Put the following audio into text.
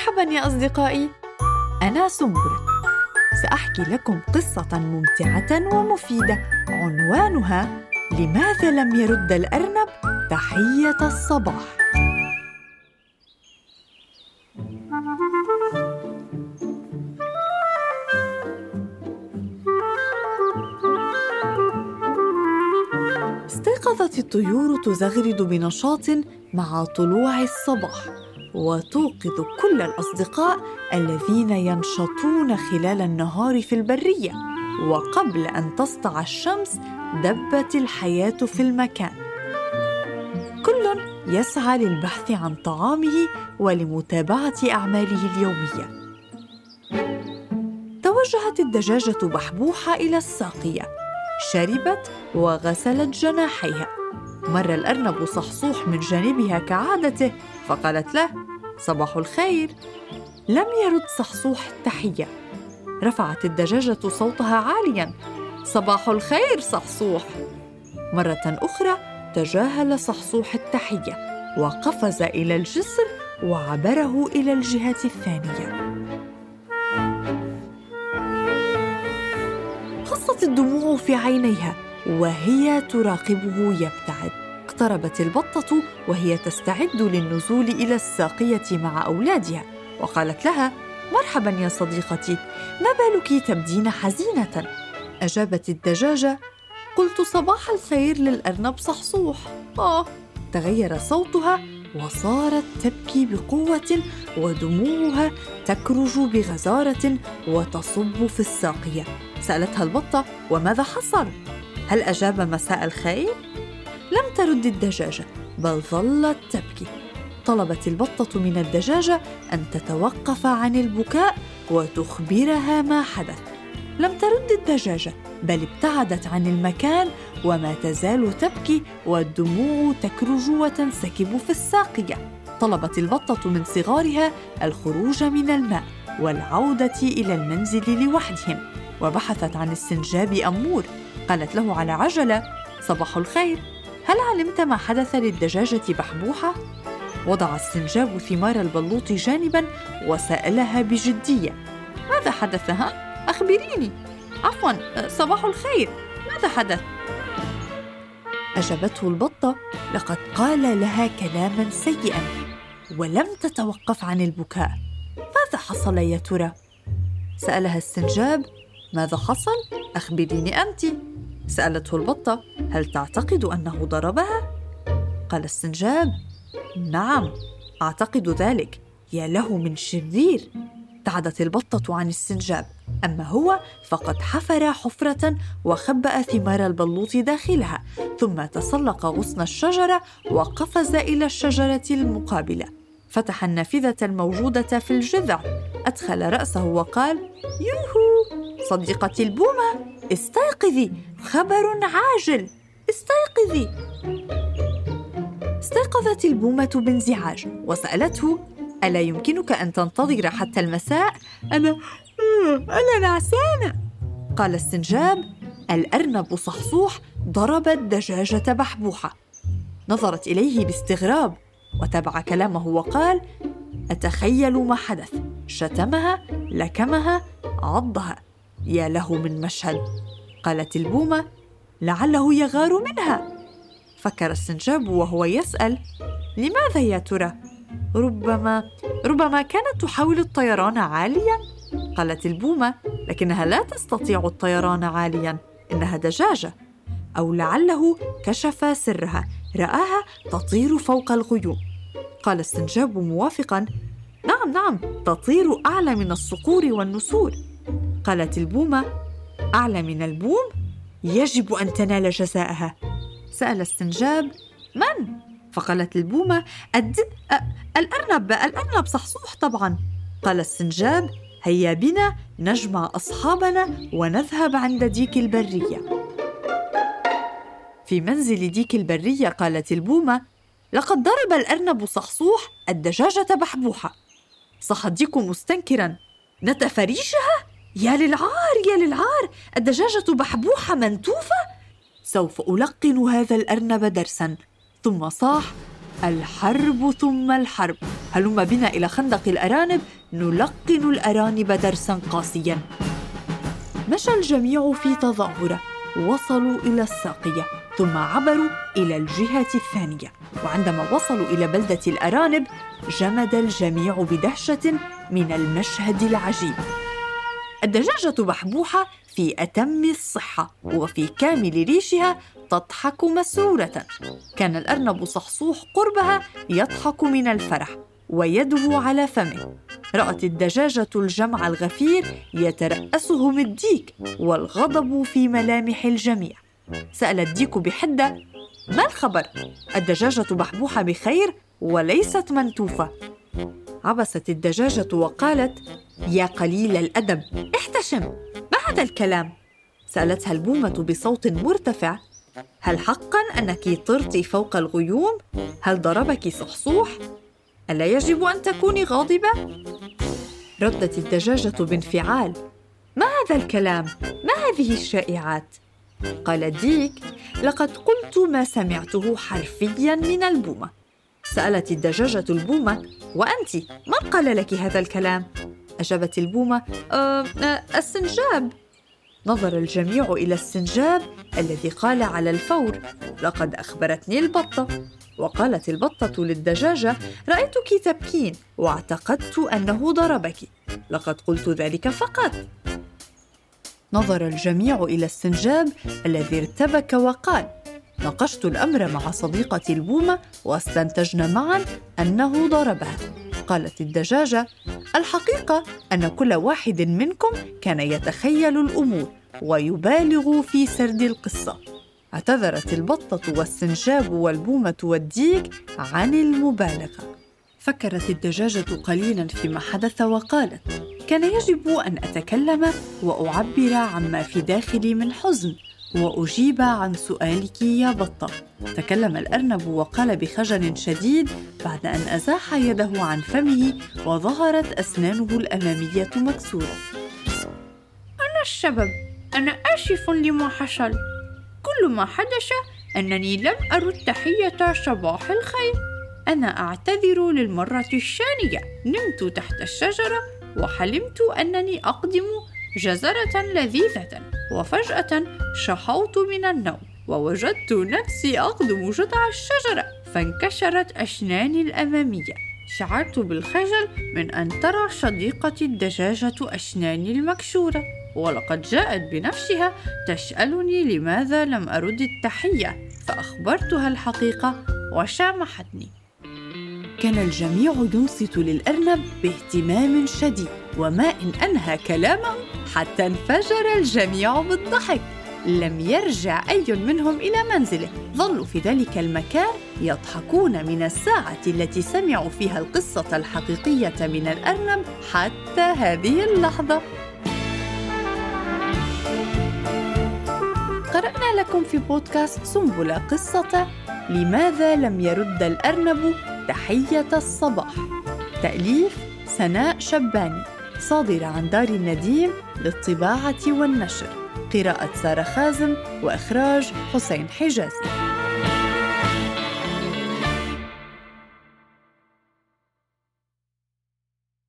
مرحبا يا أصدقائي. أنا سنبل سأحكي لكم قصة ممتعة ومفيدة عنوانها لماذا لم يرد الأرنب تحية الصباح؟ استيقظت الطيور تزغرد بنشاط مع طلوع الصباح. وتوقظ كل الأصدقاء الذين ينشطون خلال النهار في البرية وقبل أن تسطع الشمس دبت الحياة في المكان. كل يسعى للبحث عن طعامه ولمتابعة أعماله اليومية. توجهت الدجاجة بحبوحة إلى الساقية شربت وغسلت جناحيها. مر الأرنب صحصوح من جانبها كعادته فقالت له صباح الخير. لم يرد صحصوح التحية. رفعت الدجاجة صوتها عاليا. صباح الخير صحصوح. مرة أخرى تجاهل صحصوح التحية وقفز إلى الجسر وعبره إلى الجهة الثانية. خصت الدموع في عينيها وهي تراقبه يبتعد. اقتربت البطة وهي تستعد للنزول إلى الساقية مع أولادها. وقالت لها مرحبا يا صديقتي ما بالك تبدين حزينة؟ أجابت الدجاجة قلت صباح الخير للأرنب صحصوح. آه تغير صوتها وصارت تبكي بقوة ودموعها تكرج بغزارة وتصب في الساقية. سألتها البطة وماذا حصل؟ هل أجاب مساء الخير؟ لم ترد الدجاجه بل ظلت تبكي. طلبت البطة من الدجاجه أن تتوقف عن البكاء وتخبرها ما حدث. لم ترد الدجاجه بل ابتعدت عن المكان وما تزال تبكي والدموع تكرج وتنسكب في الساقية. طلبت البطة من صغارها الخروج من الماء والعودة إلى المنزل لوحدهم. وبحثت عن السنجاب أمور. قالت له على عجلة صباح الخير. هل علمت ما حدث للدجاجة بحبوحة؟ وضع السنجاب ثمار البلوط جانبا وسألها بجدية. ماذا حدث ها أخبريني. عفوا صباح الخير. ماذا حدث؟ أجابته البطة لقد قال لها كلاما سيئا ولم تتوقف عن البكاء. ماذا حصل يا ترى؟ سألها السنجاب ماذا حصل؟ أخبريني أنت. سألته البطة هل تعتقد أنه ضربها؟ قال السنجاب نعم أعتقد ذلك يا له من شرير. ابتعدت البطة عن السنجاب أما هو فقد حفر حفرة وخبأ ثمار البلوط داخلها ثم تسلق غصن الشجرة وقفز إلى الشجرة المقابلة. فتح النافذة الموجودة في الجذع أدخل رأسه وقال يوهو صديقتي البومة؟ استيقظي خبر عاجل. استيقظي استيقظت البومة بانزعاج. وسألته ألا يمكنك أن تنتظر حتى المساء؟ أنا أنا نعسانة. قال السنجاب الأرنب صحصوح ضرب الدجاجة بحبوحة. نظرت إليه باستغراب وتبع كلامه وقال أتخيل ما حدث. شتمها لكمها عضها. يا له من مشهد. قالت البومة لعله يغار منها. فكر السنجاب وهو يسأل لماذا يا ترى؟ ربما ربما كانت تحاول الطيران عاليا؟ قالت البومة لكنها لا تستطيع الطيران عاليا إنها دجاجة. أو لعله كشف سرها رآها تطير فوق الغيوم. قال السنجاب موافقا نعم نعم تطير أعلى من الصقور والنسور. قالت البومة أعلى من البوم يجب أن تنال جزاءها. سأل السنجاب من؟ فقالت البومة الدب أ... الأرنب الأرنب صحصوح طبعا. قال السنجاب هيا بنا نجمع أصحابنا ونذهب عند ديك البرية. في منزل ديك البرية قالت البومة لقد ضرب الأرنب صحصوح الدجاجة بحبوحة. صح الديك مستنكرا. نتفريشها؟ يا للعار يا للعار الدجاجة بحبوحة منتوفة؟ سوف ألقن هذا الأرنب درسا. ثم صاح الحرب ثم الحرب. هلم بنا إلى خندق الأرانب نلقن الأرانب درسا قاسيا. مشى الجميع في تظاهرة وصلوا إلى الساقية ثم عبروا إلى الجهة الثانية. وعندما وصلوا إلى بلدة الأرانب جمد الجميع بدهشة من المشهد العجيب. الدجاجة بحبوحة في أتم الصحة وفي كامل ريشها تضحك مسرورة كان الأرنب صحصوح قربها يضحك من الفرح ويده على فمه. رأت الدجاجة الجمع الغفير يترأسهم الديك والغضب في ملامح الجميع. سأل الديك بحدة ما الخبر؟ الدجاجة بحبوحة بخير وليست منتوفة. عبست الدجاجة وقالت يا قليل الأدب احتشم ما هذا الكلام؟ سألتها البومة بصوت مرتفع هل حقا أنك طرت فوق الغيوم؟ هل ضربك صحصوح؟ ألا يجب أن تكوني غاضبة؟ ردت الدجاجة بانفعال ما هذا الكلام؟ ما هذه الشائعات؟ قال ديك لقد قلت ما سمعته حرفيا من البومة سألت الدجاجة البومة وأنت من قال لك هذا الكلام؟ أجابت البومة أه أه السنجاب. نظر الجميع إلى السنجاب الذي قال على الفور لقد أخبرتني البطة. وقالت البطة للدجاجة رأيتك تبكين واعتقدت أنه ضربك. لقد قلت ذلك فقط. نظر الجميع إلى السنجاب الذي ارتبك وقال ناقشت الأمر مع صديقتي البومة واستنتجنا معا أنه ضربها. قالت الدجاجة الحقيقة أن كل واحد منكم كان يتخيل الأمور ويبالغ في سرد القصة. اعتذرت البطة والسنجاب والبومة والديك عن المبالغة. فكرت الدجاجة قليلا فيما حدث وقالت كان يجب أن أتكلم وأعبر عما في داخلي من حزن. وأجيب عن سؤالك يا بطة. تكلم الأرنب وقال بخجل شديد بعد أن أزاح يده عن فمه وظهرت أسنانه الأمامية مكسورة. أنا السبب أنا آسف لما حصل. كل ما حدث أنني لم أرد تحية صباح الخير. أنا أعتذر للمرة الثانية نمت تحت الشجرة وحلمت أنني أقدم جزرة لذيذة. وفجأة شحوت من النوم ووجدت نفسي أقدم جذع الشجرة فانكسرت أسناني الأمامية. شعرت بالخجل من أن ترى شديقتي الدجاجة أسناني المكسورة ولقد جاءت بنفسها تسألني لماذا لم أرد التحية؟ فأخبرتها الحقيقة وسامحتني كان الجميع ينصت للأرنب باهتمام شديد وما إن أنهى كلامه حتى انفجر الجميع بالضحك. لم يرجع أي منهم إلى منزله. ظلوا في ذلك المكان يضحكون من الساعة التي سمعوا فيها القصة الحقيقية من الأرنب حتى هذه اللحظة. قرأنا لكم في بودكاست سنبلة قصة لماذا لم يرد الأرنب تحية الصباح. تأليف سناء شباني. صادرة عن دار النديم للطباعة والنشر. قراءة سارة خازم وإخراج حسين حجازي.